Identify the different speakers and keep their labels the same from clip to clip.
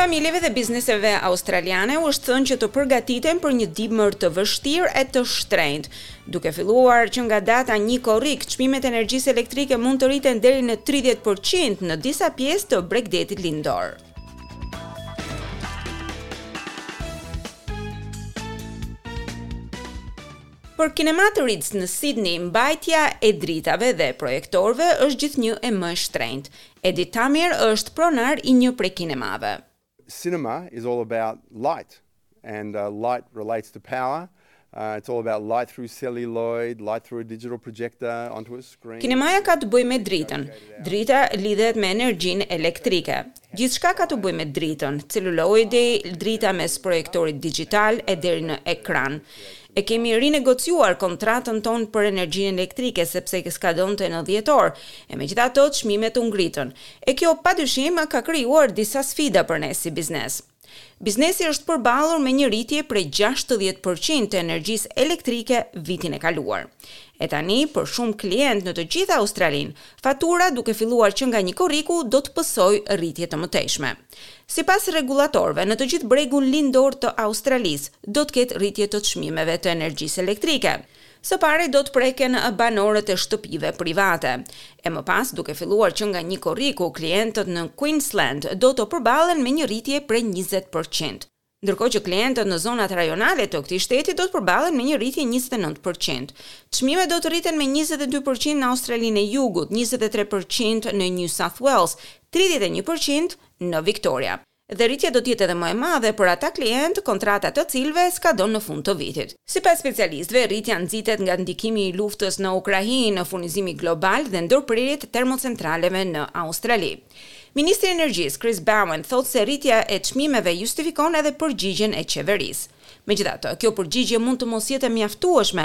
Speaker 1: Familjeve dhe bizneseve australiane u është thënë që të përgatiten për një dimër të vështirë e të shtrenjtë. Duke filluar që nga data 1 korrik, çmimet e energjisë elektrike mund të rriten deri në 30% në disa pjesë të bregdetit lindor. Për kinemanë Ritz në Sidni, mbajtja e dritave dhe projektorëve është gjithnjë e më e shtrenjtë. Edi Tamir është pronar i një prej kinemave.
Speaker 2: Cinema is all about light. and uh, light relates to power. Uh, it's all about light through celluloid, light through a digital projector onto a screen.
Speaker 1: Kinemaja ka të bëjë me dritën. Drita lidhet me energjinë elektrike. Gjithçka ka të bëjë me dritën, celuloidi, drita mes projektorit digital e deri në ekran. E kemi rinegociuar kontratën tonë për energjinë elektrike sepse skadonte në dhjetor. E megjithatë, çmimet u ngritën. E kjo padyshim ka krijuar disa sfida për ne si biznes. Biznesi është përballur me një rritje prej gjashtëdhjetë për qind të energjisë elektrike vitin e kaluar. E tani, për shumë klientë në të gjithë Australinë, fatura duke filluar që nga një korriku do të pësojë rritje të mëtejshme. Sipas rregullatorëve, në të gjithë bregun lindor të Australisë do të ketë rritje të çmimeve të energjisë elektrike. Së pari do të preken banorët e shtëpive private, e më pas duke filluar që nga një korriku klientët në Queensland do të përballen me një rritje prej njëzet për qind, ndërkohë që klientët në zonat rajonale të këtij shteti do të përballen me një rritje njëzet e nëntë për qind. Çmimet do të rriten me njëzet e dy për qind në Australinë e Jugut, njëzet e tre për qind në New South Wales, tridhjetë e një për qind në Victoria. dhe rritja do të jetë edhe më e madhe për ata klientë kontrata e të cilëve skadon në fund të vitit. Sipas specialistëve, rritja nxitet nga ndikimi i luftës në Ukrainë, furnizimi global dhe ndërprerjet e termocentraleve në Australi. Ministri i Energjisë, Chris Bowen, thotë se rritja e çmimeve justifikon edhe përgjigjen e qeverisë. Megjithatë, kjo përgjigje mund të mos jetë e mjaftueshme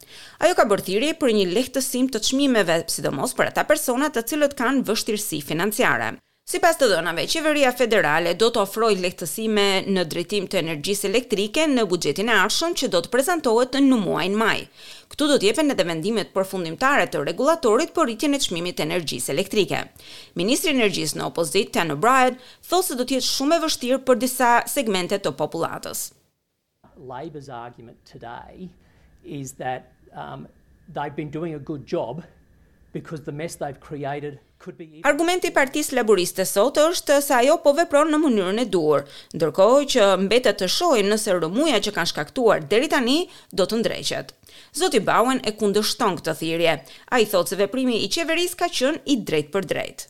Speaker 1: Ajo ka bërë thirrje për një lehtësim të çmimeve, sidomos për ata persona të cilët kanë vështirësi financiare. Sipas të dhënave, qeveria federale do të ofrojë lehtësime në drejtim të energjisë elektrike në buxhetin e ardhshëm që do të prezantohet në muajin maj. Këtu do të jepen edhe vendimet përfundimtare të rregullatorit për rritjen e çmimit të energjisë elektrike. Ministri i Energjisë në opozitë, Ted O'Brien, thotë se do të jetë shumë e vështirë për disa segmente të popullatës.
Speaker 3: Labour's argument today is that they've been doing a good job because the mess they've created could be even
Speaker 1: Argumenti i Partisë Laburiste sot është se ajo po vepron në mënyrën e duhur, ndërkohë që mbetet të shohim nëse rrëmuja që kanë shkaktuar deri tani do të ndreqet. Zoti Bowen e kundërshton këtë thirrje. Ai thotë se veprimi i qeverisë ka qenë i drejtpërdrejtë.